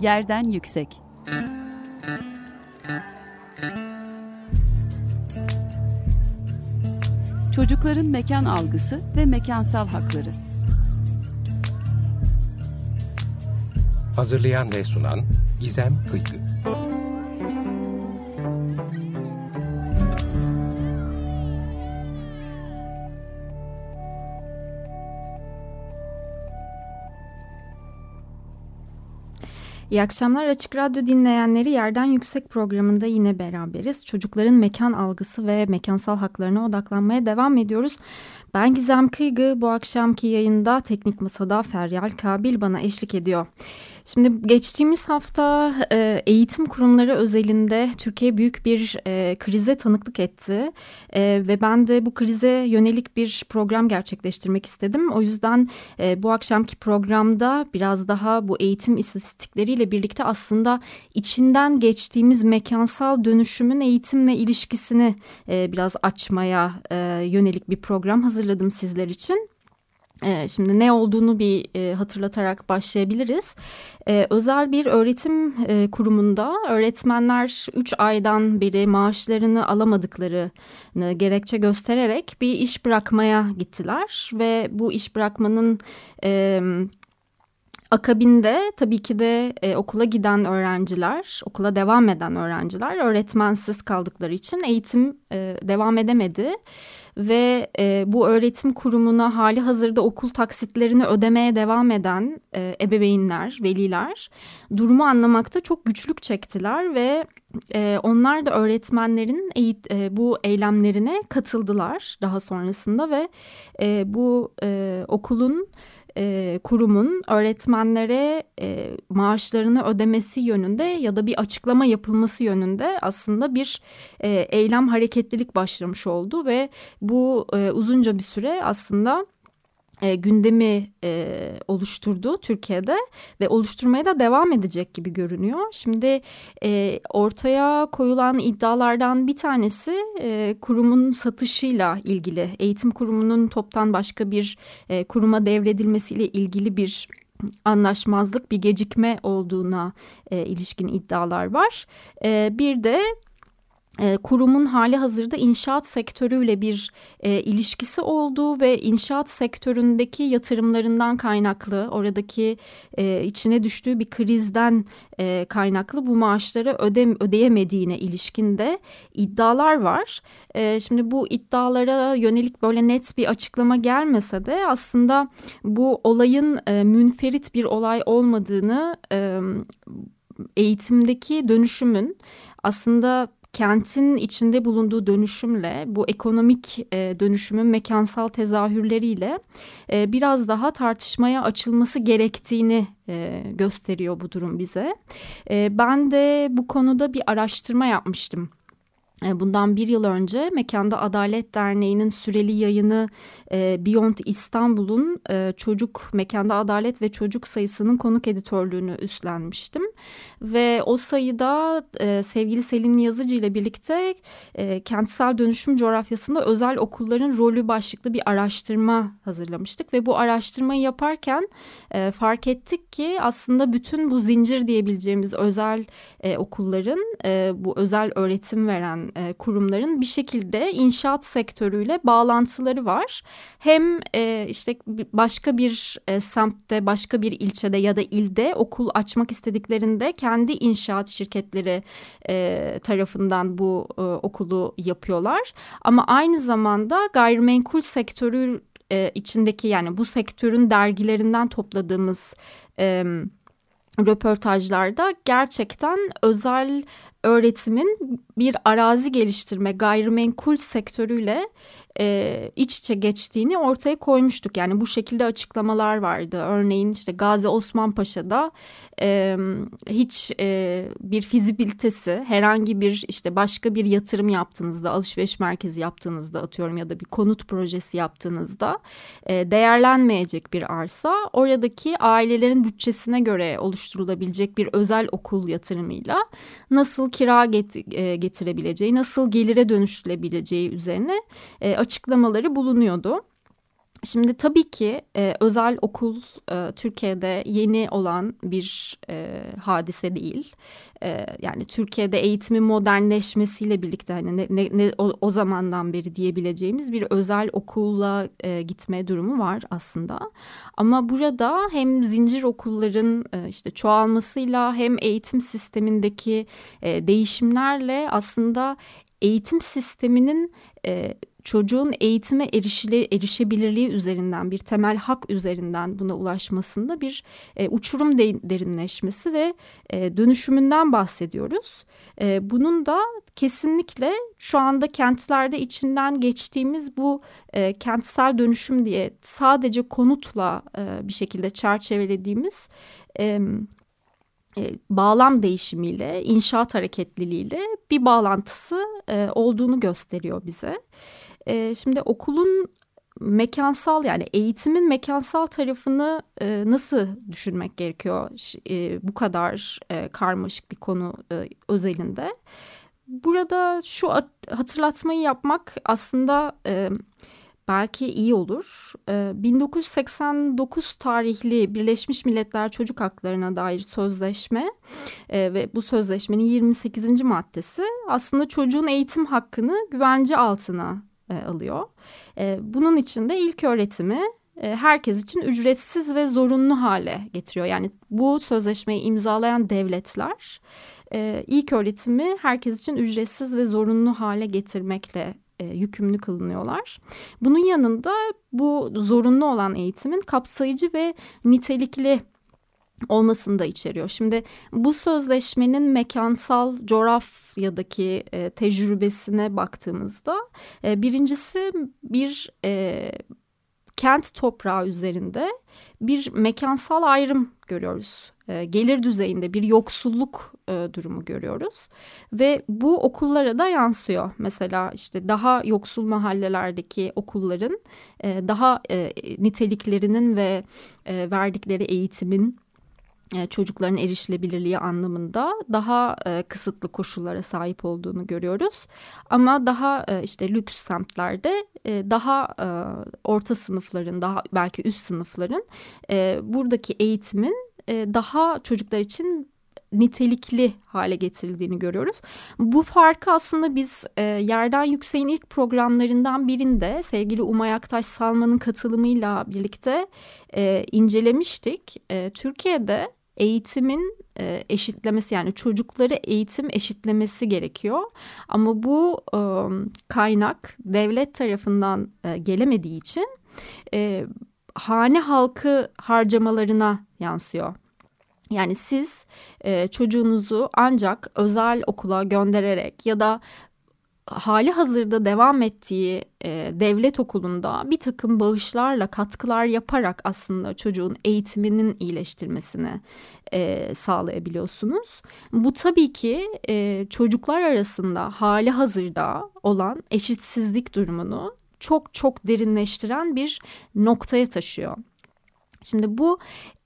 Yerden Yüksek. Çocukların mekan algısı ve mekansal hakları. Hazırlayan ve sunan Gizem Kıykı İyi akşamlar Açık Radyo dinleyenleri Yerden Yüksek programında yine beraberiz. Çocukların mekan algısı ve mekansal haklarına odaklanmaya devam ediyoruz. Ben Gizem Kıygı bu akşamki yayında Teknik Masa'da Feryal Kabil bana eşlik ediyor. Şimdi geçtiğimiz hafta e, eğitim kurumları özelinde Türkiye büyük bir e, krize tanıklık etti e, ve ben de bu krize yönelik bir program gerçekleştirmek istedim. O yüzden e, bu akşamki programda biraz daha bu eğitim istatistikleriyle birlikte aslında içinden geçtiğimiz mekansal dönüşümün eğitimle ilişkisini e, biraz açmaya e, yönelik bir program hazırladım sizler için. Ee, şimdi ne olduğunu bir e, hatırlatarak başlayabiliriz. Ee, özel bir öğretim e, kurumunda öğretmenler 3 aydan beri maaşlarını alamadıklarını gerekçe göstererek bir iş bırakmaya gittiler. Ve bu iş bırakmanın... Akabinde tabii ki de e, okula giden öğrenciler, okula devam eden öğrenciler öğretmensiz kaldıkları için eğitim devam edemedi ve e, bu öğretim kurumuna hali hazırda okul taksitlerini ödemeye devam eden e, ebeveynler, veliler durumu anlamakta çok güçlük çektiler ve e, onlar da öğretmenlerin eğit, e, bu eylemlerine katıldılar daha sonrasında ve e, bu e, okulun e, kurumun öğretmenlere e, maaşlarını ödemesi yönünde ya da bir açıklama yapılması yönünde aslında bir e, eylem hareketlilik başlamış oldu ve bu e, uzunca bir süre aslında e, gündemi e, oluşturdu Türkiye'de ve oluşturmaya da devam edecek gibi görünüyor. Şimdi e, ortaya koyulan iddialardan bir tanesi e, kurumun satışıyla ilgili, eğitim kurumunun toptan başka bir e, kuruma devredilmesiyle ilgili bir anlaşmazlık, bir gecikme olduğuna e, ilişkin iddialar var. E, bir de kurumun hali hazırda inşaat sektörüyle bir e, ilişkisi olduğu ve inşaat sektöründeki yatırımlarından kaynaklı oradaki e, içine düştüğü bir krizden e, kaynaklı bu maaşları öde, ödeyemediğine ilişkinde iddialar var. E, şimdi bu iddialara yönelik böyle net bir açıklama gelmese de aslında bu olayın e, münferit bir olay olmadığını e, eğitimdeki dönüşümün aslında kentin içinde bulunduğu dönüşümle bu ekonomik e, dönüşümün mekansal tezahürleriyle e, biraz daha tartışmaya açılması gerektiğini e, gösteriyor bu durum bize. E, ben de bu konuda bir araştırma yapmıştım. E, bundan bir yıl önce Mekanda Adalet Derneği'nin süreli yayını e, Beyond İstanbul'un e, çocuk Mekanda Adalet ve Çocuk sayısının konuk editörlüğünü üstlenmiştim. Ve o sayıda e, sevgili Selin Yazıcı ile birlikte e, kentsel dönüşüm coğrafyasında özel okulların rolü başlıklı bir araştırma hazırlamıştık. Ve bu araştırmayı yaparken e, fark ettik ki aslında bütün bu zincir diyebileceğimiz özel e, okulların e, bu özel öğretim veren e, kurumların bir şekilde inşaat sektörüyle bağlantıları var. Hem e, işte başka bir e, semtte, başka bir ilçede ya da ilde okul açmak istediklerinde kendi inşaat şirketleri e, tarafından bu e, okulu yapıyorlar. Ama aynı zamanda gayrimenkul sektörü e, içindeki yani bu sektörün dergilerinden topladığımız e, röportajlarda gerçekten özel öğretimin bir arazi geliştirme gayrimenkul sektörüyle e, iç içe geçtiğini ortaya koymuştuk. Yani bu şekilde açıklamalar vardı. Örneğin işte Gazi Osman Paşa'da e, hiç e, bir fizibilitesi herhangi bir işte başka bir yatırım yaptığınızda alışveriş merkezi yaptığınızda atıyorum ya da bir konut projesi yaptığınızda e, değerlenmeyecek bir arsa oradaki ailelerin bütçesine göre oluşturulabilecek bir özel okul yatırımıyla nasıl kira get e, getirebileceği nasıl gelire dönüştürülebileceği üzerine e, açıklamaları bulunuyordu. Şimdi tabii ki e, özel okul e, Türkiye'de yeni olan bir e, hadise değil. E, yani Türkiye'de eğitimin modernleşmesiyle birlikte hani ne, ne, ne o, o zamandan beri diyebileceğimiz bir özel okulla e, gitme durumu var aslında. Ama burada hem zincir okulların e, işte çoğalmasıyla hem eğitim sistemindeki e, değişimlerle aslında eğitim sisteminin e, çocuğun eğitime erişili, erişebilirliği üzerinden bir temel hak üzerinden buna ulaşmasında bir e, uçurum de, derinleşmesi ve e, dönüşümünden bahsediyoruz. E, bunun da kesinlikle şu anda kentlerde içinden geçtiğimiz bu e, kentsel dönüşüm diye sadece konutla e, bir şekilde çerçevelediğimiz... E, bağlam değişimiyle, inşaat hareketliliğiyle bir bağlantısı e, olduğunu gösteriyor bize. E, şimdi okulun mekansal yani eğitimin mekansal tarafını e, nasıl düşünmek gerekiyor e, bu kadar e, karmaşık bir konu e, özelinde? Burada şu hatırlatmayı yapmak aslında e, belki iyi olur. E, 1989 tarihli Birleşmiş Milletler Çocuk Haklarına dair sözleşme e, ve bu sözleşmenin 28. maddesi aslında çocuğun eğitim hakkını güvence altına e, alıyor. E, bunun için de ilk öğretimi e, herkes için ücretsiz ve zorunlu hale getiriyor. Yani bu sözleşmeyi imzalayan devletler e, ilk öğretimi herkes için ücretsiz ve zorunlu hale getirmekle e, yükümlü kılınıyorlar. Bunun yanında bu zorunlu olan eğitimin kapsayıcı ve nitelikli olmasını da içeriyor. Şimdi bu sözleşmenin mekansal coğrafyadaki e, tecrübesine baktığımızda e, birincisi bir e, kent toprağı üzerinde bir mekansal ayrım görüyoruz. E, gelir düzeyinde bir yoksulluk e, durumu görüyoruz ve bu okullara da yansıyor. Mesela işte daha yoksul mahallelerdeki okulların e, daha e, niteliklerinin ve e, verdikleri eğitimin çocukların erişilebilirliği anlamında daha e, kısıtlı koşullara sahip olduğunu görüyoruz. Ama daha e, işte lüks semtlerde e, daha e, orta sınıfların, daha belki üst sınıfların e, buradaki eğitimin e, daha çocuklar için nitelikli hale getirildiğini görüyoruz. Bu farkı aslında biz e, Yerden Yüksek'in ilk programlarından birinde sevgili Umay Aktaş Salman'ın katılımıyla birlikte e, incelemiştik. E, Türkiye'de eğitimin e, eşitlemesi yani çocukları eğitim eşitlemesi gerekiyor. Ama bu e, kaynak devlet tarafından e, gelemediği için hane halkı harcamalarına yansıyor. Yani siz e, çocuğunuzu ancak özel okula göndererek ya da hali hazırda devam ettiği e, devlet okulunda bir takım bağışlarla katkılar yaparak aslında çocuğun eğitiminin iyileştirmesini e, sağlayabiliyorsunuz. Bu tabii ki e, çocuklar arasında hali hazırda olan eşitsizlik durumunu çok çok derinleştiren bir noktaya taşıyor. Şimdi bu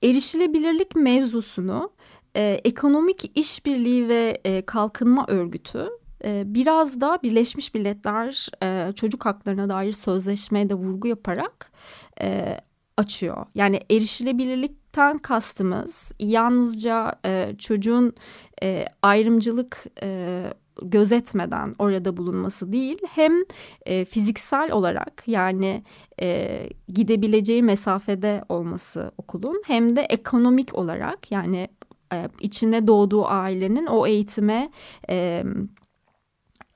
erişilebilirlik mevzusunu e, Ekonomik İşbirliği ve e, Kalkınma Örgütü biraz da Birleşmiş Milletler e, çocuk haklarına dair sözleşmeye de vurgu yaparak e, açıyor. Yani erişilebilirlikten kastımız yalnızca e, çocuğun ayrımcılık gözetmeden orada bulunması değil hem e, fiziksel olarak yani e, gidebileceği mesafede olması okulun hem de ekonomik olarak yani e, içine doğduğu ailenin o eğitime e,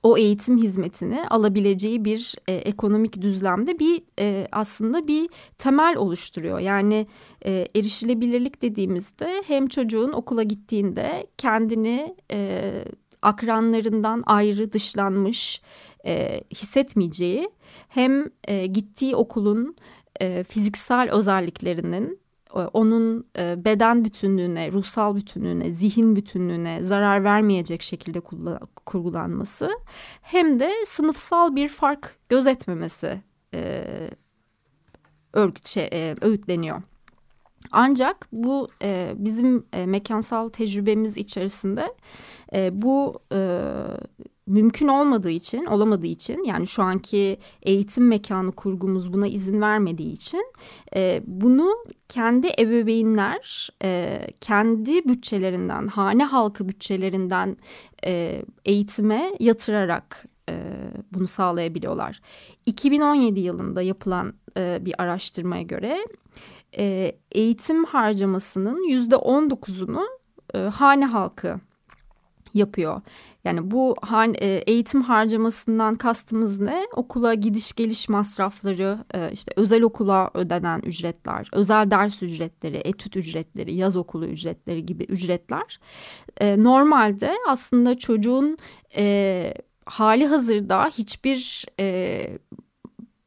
o eğitim hizmetini alabileceği bir e, ekonomik düzlemde bir e, aslında bir temel oluşturuyor. Yani e, erişilebilirlik dediğimizde hem çocuğun okula gittiğinde kendini e, akranlarından ayrı dışlanmış e, hissetmeyeceği hem e, gittiği okulun e, fiziksel özelliklerinin onun e, beden bütünlüğüne, ruhsal bütünlüğüne, zihin bütünlüğüne zarar vermeyecek şekilde kurgulanması hem de sınıfsal bir fark gözetmemesi e, örgüt şey, e, öğütleniyor. Ancak bu e, bizim e, mekansal tecrübemiz içerisinde e, bu e, mümkün olmadığı için, olamadığı için yani şu anki eğitim mekanı kurgumuz buna izin vermediği için e, bunu kendi ebeveynler e, kendi bütçelerinden, hane halkı bütçelerinden e, eğitime yatırarak e, bunu sağlayabiliyorlar. 2017 yılında yapılan e, bir araştırmaya göre e, eğitim harcamasının yüzde on dokuzunu e, hane halkı yapıyor. Yani bu e, eğitim harcamasından kastımız ne? Okula gidiş geliş masrafları, e, işte özel okula ödenen ücretler, özel ders ücretleri, etüt ücretleri, yaz okulu ücretleri gibi ücretler. E, normalde aslında çocuğun hali hazırda hiçbir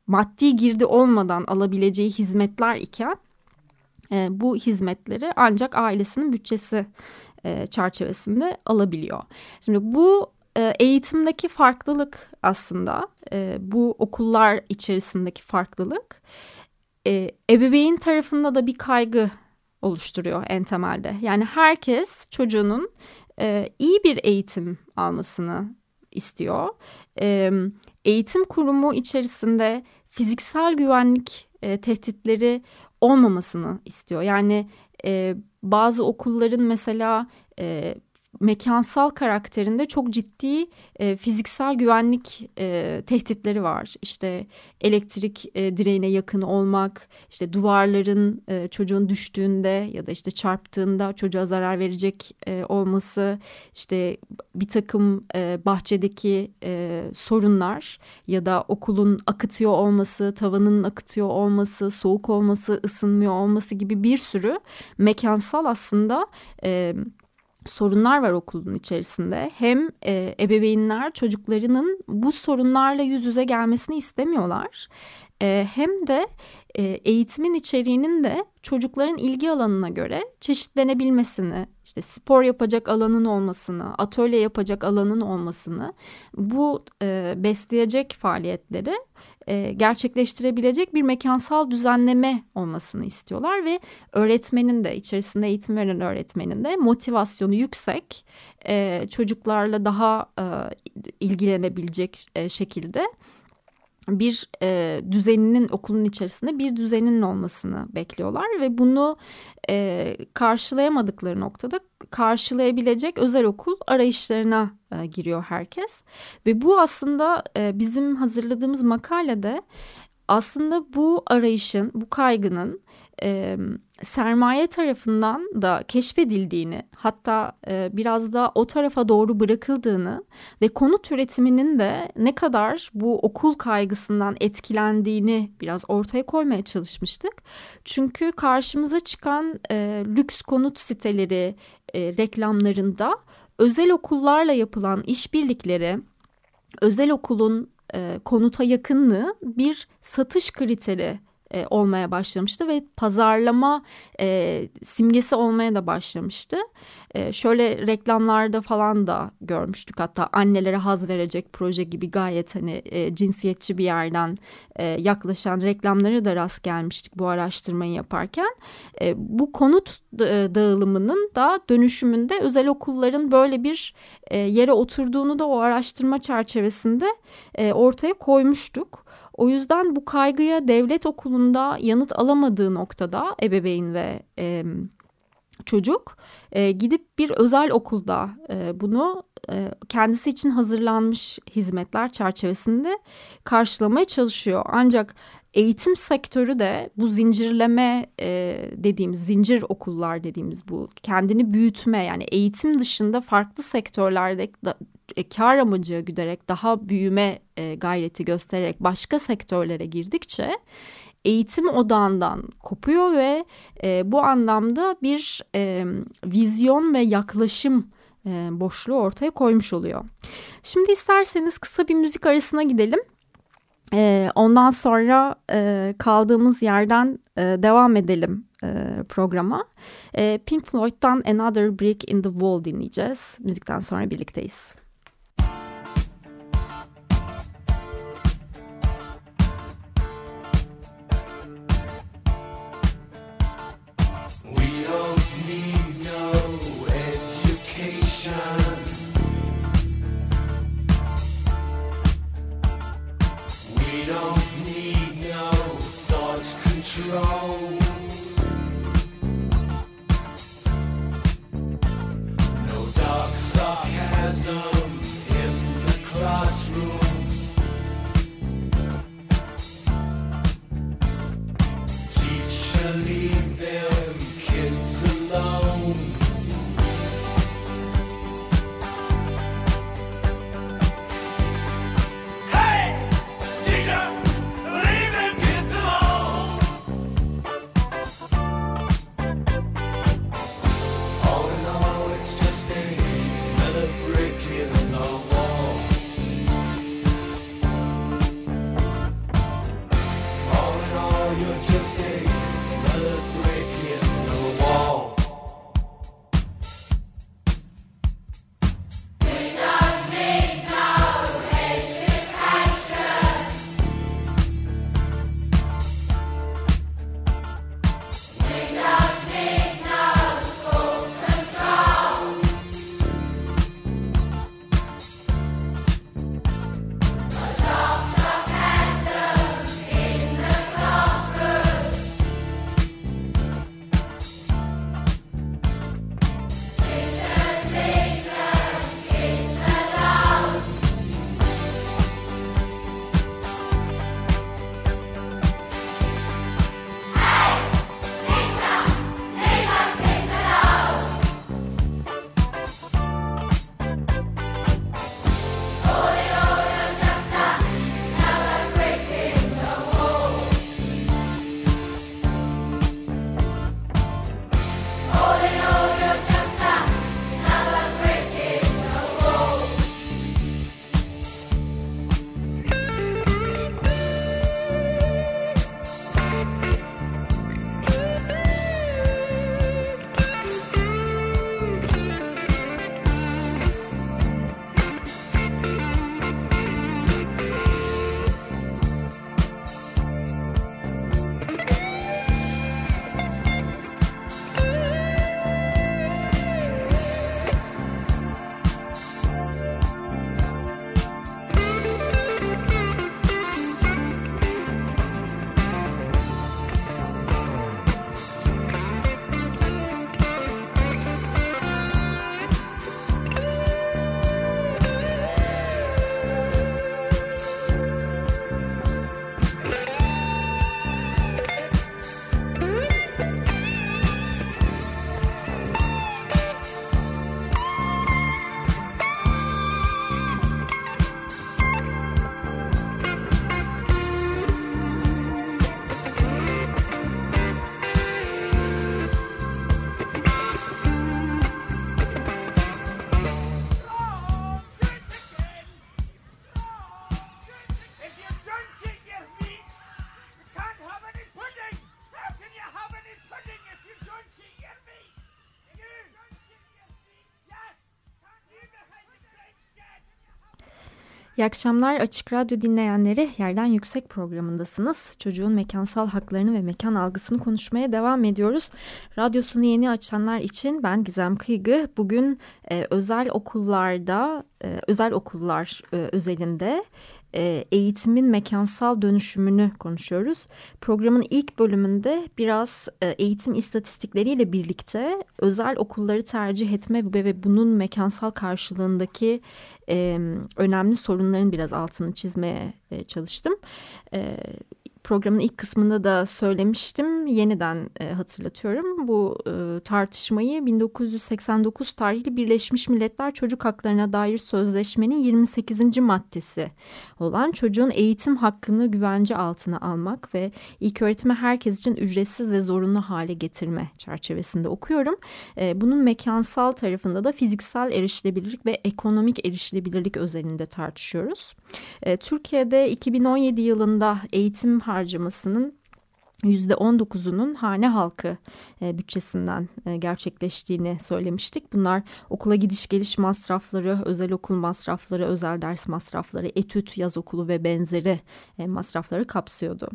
maddi girdi olmadan alabileceği hizmetler iken bu hizmetleri ancak ailesinin bütçesi e, çerçevesinde alabiliyor. Şimdi bu e, eğitimdeki farklılık aslında e, bu okullar içerisindeki farklılık e, ebeveyn tarafında da bir kaygı oluşturuyor en temelde. Yani herkes çocuğunun e, iyi bir eğitim almasını istiyor. E, eğitim kurumu içerisinde fiziksel güvenlik e, tehditleri olmamasını istiyor. Yani e, bazı okulların mesela e, mekansal karakterinde çok ciddi e, fiziksel güvenlik e, tehditleri var. İşte elektrik e, direğine yakın olmak, işte duvarların e, çocuğun düştüğünde ya da işte çarptığında çocuğa zarar verecek e, olması, işte bir takım e, bahçedeki e, sorunlar ya da okulun akıtıyor olması, tavanın akıtıyor olması, soğuk olması, ısınmıyor olması gibi bir sürü mekansal aslında... E, sorunlar var okulun içerisinde. Hem e, ebeveynler çocuklarının bu sorunlarla yüz yüze gelmesini istemiyorlar. E, hem de e, eğitimin içeriğinin de çocukların ilgi alanına göre çeşitlenebilmesini, işte spor yapacak alanın olmasını, atölye yapacak alanın olmasını, bu e, besleyecek faaliyetleri e, gerçekleştirebilecek bir mekansal düzenleme olmasını istiyorlar ve öğretmenin de içerisinde eğitim veren öğretmenin de motivasyonu yüksek e, çocuklarla daha e, ilgilenebilecek e, şekilde bir e, düzeninin okulun içerisinde bir düzeninin olmasını bekliyorlar ve bunu e, karşılayamadıkları noktada karşılayabilecek özel okul arayışlarına e, giriyor herkes. Ve bu aslında e, bizim hazırladığımız makalede aslında bu arayışın bu kaygının e, sermaye tarafından da keşfedildiğini hatta e, biraz da o tarafa doğru bırakıldığını ve konut üretiminin de ne kadar bu okul kaygısından etkilendiğini biraz ortaya koymaya çalışmıştık. Çünkü karşımıza çıkan e, lüks konut siteleri e, reklamlarında özel okullarla yapılan işbirlikleri özel okulun e, konuta yakınlığı bir satış kriteri e, olmaya başlamıştı ve pazarlama e, simgesi olmaya da başlamıştı. E, şöyle reklamlarda falan da görmüştük hatta annelere haz verecek proje gibi gayet hani e, cinsiyetçi bir yerden e, yaklaşan reklamları da rast gelmiştik bu araştırmayı yaparken. E, bu konut dağılımının da dönüşümünde özel okulların böyle bir e, yere oturduğunu da o araştırma çerçevesinde e, ortaya koymuştuk. O yüzden bu kaygıya devlet okulunda yanıt alamadığı noktada ebeveyn ve e, çocuk e, gidip bir özel okulda e, bunu e, kendisi için hazırlanmış hizmetler çerçevesinde karşılamaya çalışıyor. Ancak eğitim sektörü de bu zincirleme e, dediğimiz zincir okullar dediğimiz bu kendini büyütme yani eğitim dışında farklı sektörlerde da, e, kar amacı güderek daha büyüme e, gayreti göstererek başka sektörlere girdikçe eğitim odağından kopuyor ve e, bu anlamda bir e, vizyon ve yaklaşım e, boşluğu ortaya koymuş oluyor. Şimdi isterseniz kısa bir müzik arasına gidelim. E, ondan sonra e, kaldığımız yerden e, devam edelim e, programa. E, Pink Floyd'dan Another Brick in the Wall dinleyeceğiz. Müzikten sonra birlikteyiz. İyi akşamlar Açık Radyo dinleyenleri Yerden Yüksek programındasınız. Çocuğun mekansal haklarını ve mekan algısını konuşmaya devam ediyoruz. Radyosunu yeni açanlar için ben Gizem Kıygı. Bugün e, özel okullarda, e, özel okullar e, özelinde e, eğitimin mekansal dönüşümünü konuşuyoruz. Programın ilk bölümünde biraz e, eğitim istatistikleriyle birlikte özel okulları tercih etme ve bunun mekansal karşılığındaki e, önemli sorunların biraz altını çizmeye çalıştım programın ilk kısmında da söylemiştim. Yeniden e, hatırlatıyorum. Bu e, tartışmayı 1989 tarihli Birleşmiş Milletler Çocuk Haklarına dair sözleşmenin 28. maddesi olan çocuğun eğitim hakkını güvence altına almak ve ilk öğretimi herkes için ücretsiz ve zorunlu hale getirme çerçevesinde okuyorum. E, bunun mekansal tarafında da fiziksel erişilebilirlik ve ekonomik erişilebilirlik özelinde tartışıyoruz. E, Türkiye'de 2017 yılında eğitim harcamasının %19'unun hane halkı e, bütçesinden e, gerçekleştiğini söylemiştik. Bunlar okula gidiş geliş masrafları, özel okul masrafları, özel ders masrafları, etüt, yaz okulu ve benzeri e, masrafları kapsıyordu.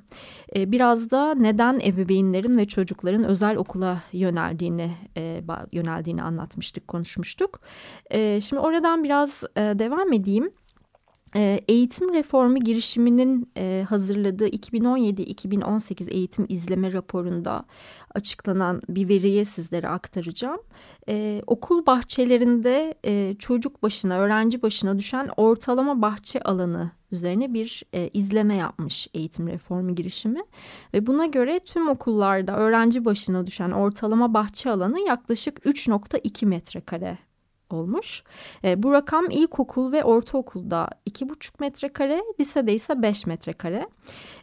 Biraz da neden ebeveynlerin ve çocukların özel okula yöneldiğini yöneldiğini anlatmıştık, konuşmuştuk. Şimdi oradan biraz devam edeyim. Ee, eğitim reformu girişiminin e, hazırladığı 2017-2018 eğitim izleme raporunda açıklanan bir veriye sizlere aktaracağım. Ee, okul bahçelerinde e, çocuk başına, öğrenci başına düşen ortalama bahçe alanı üzerine bir e, izleme yapmış eğitim reformu girişimi ve buna göre tüm okullarda öğrenci başına düşen ortalama bahçe alanı yaklaşık 3.2 metrekare olmuş. E, bu rakam ilkokul ve ortaokulda 2,5 metrekare, lisede ise 5 metrekare.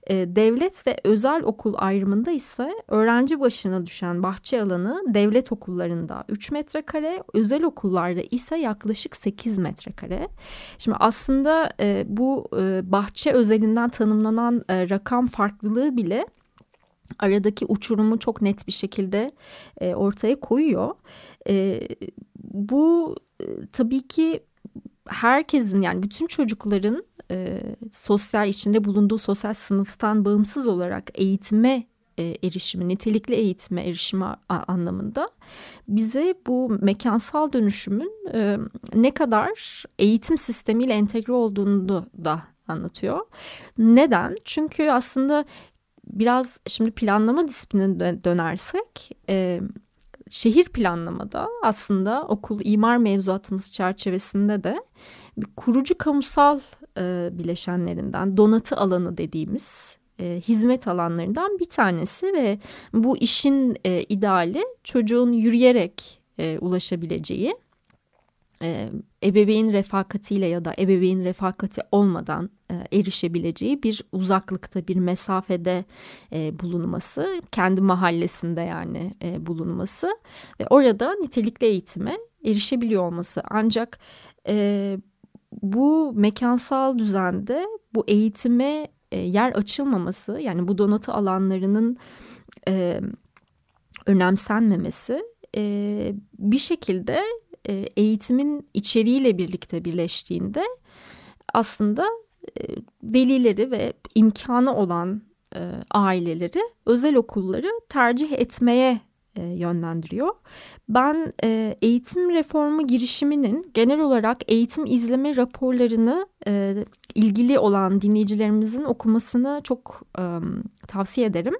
E, devlet ve özel okul ayrımında ise öğrenci başına düşen bahçe alanı devlet okullarında 3 metrekare, özel okullarda ise yaklaşık 8 metrekare. Şimdi aslında e, bu e, bahçe özelinden tanımlanan e, rakam farklılığı bile aradaki uçurumu çok net bir şekilde e, ortaya koyuyor. E, bu e, tabii ki herkesin yani bütün çocukların e, sosyal içinde bulunduğu sosyal sınıftan bağımsız olarak eğitime e, erişimi, nitelikli eğitime erişimi anlamında bize bu mekansal dönüşümün e, ne kadar eğitim sistemiyle entegre olduğunu da anlatıyor. Neden? Çünkü aslında biraz şimdi planlama disiplinine dönersek e, şehir planlamada aslında okul imar mevzuatımız çerçevesinde de kurucu kamusal e, bileşenlerinden donatı alanı dediğimiz e, hizmet alanlarından bir tanesi ve bu işin e, ideali çocuğun yürüyerek e, ulaşabileceği e, ebeveyn refakatiyle ya da ebeveyn refakati olmadan e, erişebileceği bir uzaklıkta bir mesafede e, bulunması kendi mahallesinde yani e, bulunması ve orada nitelikli eğitime erişebiliyor olması. Ancak e, bu mekansal düzende bu eğitime e, yer açılmaması yani bu donatı alanlarının e, önemsenmemesi e, bir şekilde e, eğitimin içeriğiyle birlikte birleştiğinde aslında e, velileri ve imkanı olan e, aileleri özel okulları tercih etmeye yönlendiriyor. Ben eğitim reformu girişiminin genel olarak eğitim izleme raporlarını ilgili olan dinleyicilerimizin okumasını çok tavsiye ederim.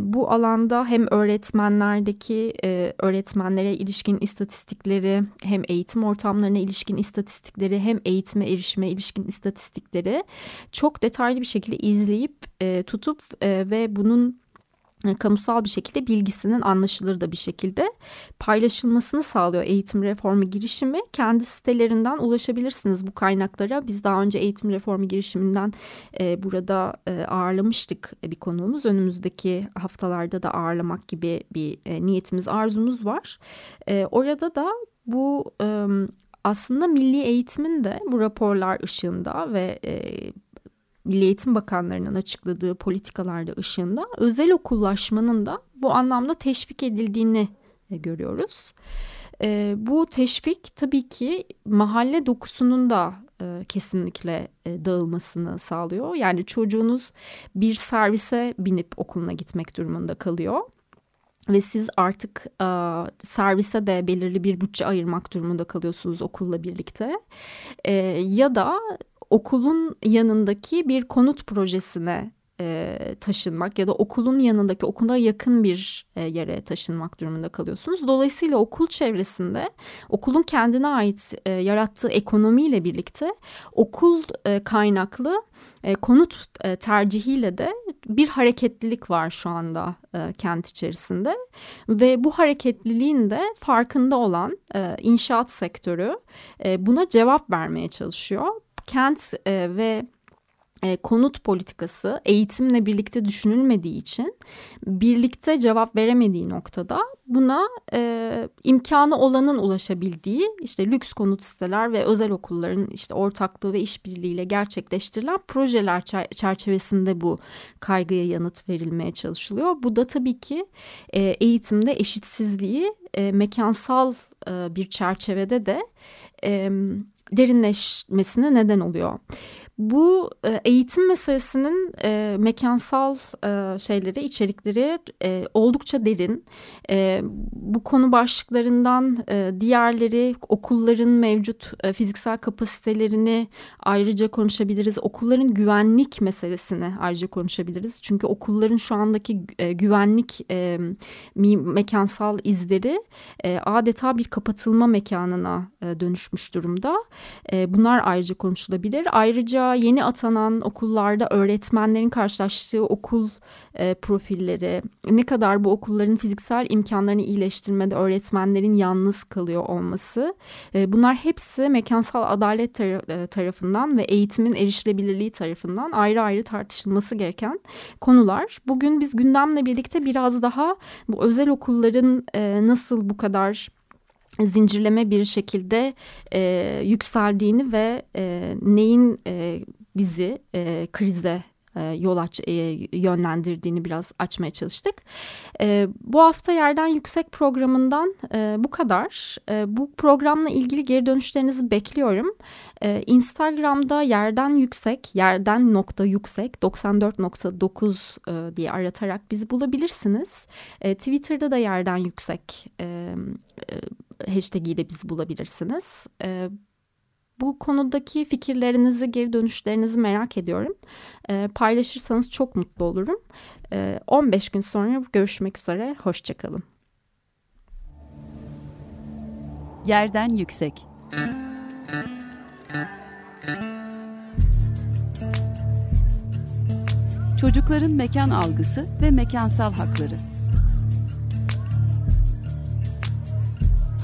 bu alanda hem öğretmenlerdeki öğretmenlere ilişkin istatistikleri hem eğitim ortamlarına ilişkin istatistikleri hem eğitime erişime ilişkin istatistikleri çok detaylı bir şekilde izleyip tutup ve bunun e, kamusal bir şekilde bilgisinin anlaşılır da bir şekilde paylaşılmasını sağlıyor eğitim reformu girişimi. Kendi sitelerinden ulaşabilirsiniz bu kaynaklara. Biz daha önce eğitim reformu girişiminden e, burada e, ağırlamıştık bir konuğumuz. Önümüzdeki haftalarda da ağırlamak gibi bir e, niyetimiz, arzumuz var. E, orada da bu e, aslında milli eğitimin de bu raporlar ışığında ve e, Milli Eğitim Bakanlarının açıkladığı politikalarda ışığında özel okullaşmanın da bu anlamda teşvik edildiğini e, görüyoruz. E, bu teşvik tabii ki mahalle dokusunun da e, kesinlikle e, dağılmasını sağlıyor. Yani çocuğunuz bir servise binip okuluna gitmek durumunda kalıyor ve siz artık e, servise de belirli bir bütçe ayırmak durumunda kalıyorsunuz okulla birlikte e, ya da okulun yanındaki bir konut projesine e, taşınmak ya da okulun yanındaki okula yakın bir e, yere taşınmak durumunda kalıyorsunuz. Dolayısıyla okul çevresinde okulun kendine ait e, yarattığı ekonomiyle birlikte okul e, kaynaklı e, konut e, tercihiyle de bir hareketlilik var şu anda e, kent içerisinde ve bu hareketliliğin de farkında olan e, inşaat sektörü e, buna cevap vermeye çalışıyor. Kent e, ve e, konut politikası eğitimle birlikte düşünülmediği için birlikte cevap veremediği noktada buna e, imkanı olanın ulaşabildiği işte lüks konut siteler ve özel okulların işte ortaklığı ve işbirliğiyle gerçekleştirilen projeler çerçevesinde bu kaygıya yanıt verilmeye çalışılıyor. Bu da tabii ki e, eğitimde eşitsizliği e, mekansal e, bir çerçevede de e, derinleşmesine neden oluyor. Bu e, eğitim meselesinin e, mekansal e, şeyleri, içerikleri e, oldukça derin. E, bu konu başlıklarından e, diğerleri okulların mevcut e, fiziksel kapasitelerini ayrıca konuşabiliriz. Okulların güvenlik meselesini ayrıca konuşabiliriz. Çünkü okulların şu andaki e, güvenlik e, mekansal izleri e, adeta bir kapatılma mekanına e, dönüşmüş durumda. E, bunlar ayrıca konuşulabilir. Ayrıca yeni atanan okullarda öğretmenlerin karşılaştığı okul e, profilleri, ne kadar bu okulların fiziksel imkanlarını iyileştirmede öğretmenlerin yalnız kalıyor olması, e, bunlar hepsi mekansal adalet tar- e, tarafından ve eğitimin erişilebilirliği tarafından ayrı ayrı tartışılması gereken konular. Bugün biz gündemle birlikte biraz daha bu özel okulların e, nasıl bu kadar zincirleme bir şekilde e, yükseldiğini ve e, neyin e, bizi e, krize e, yol aç, e, yönlendirdiğini biraz açmaya çalıştık. E, bu hafta Yerden Yüksek programından bu kadar. Bu programla ilgili geri dönüşlerinizi bekliyorum. Instagram'da Yerden Yüksek, Yerden nokta yüksek 94.9 e, diye aratarak bizi bulabilirsiniz. Twitter'da da Yerden Yüksek hashtag ile bizi bulabilirsiniz. E, bu konudaki fikirlerinizi, geri dönüşlerinizi merak ediyorum. E, paylaşırsanız çok mutlu olurum. E, 15 gün sonra görüşmek üzere. Hoşçakalın. Yerden Yüksek Çocukların mekan algısı ve mekansal hakları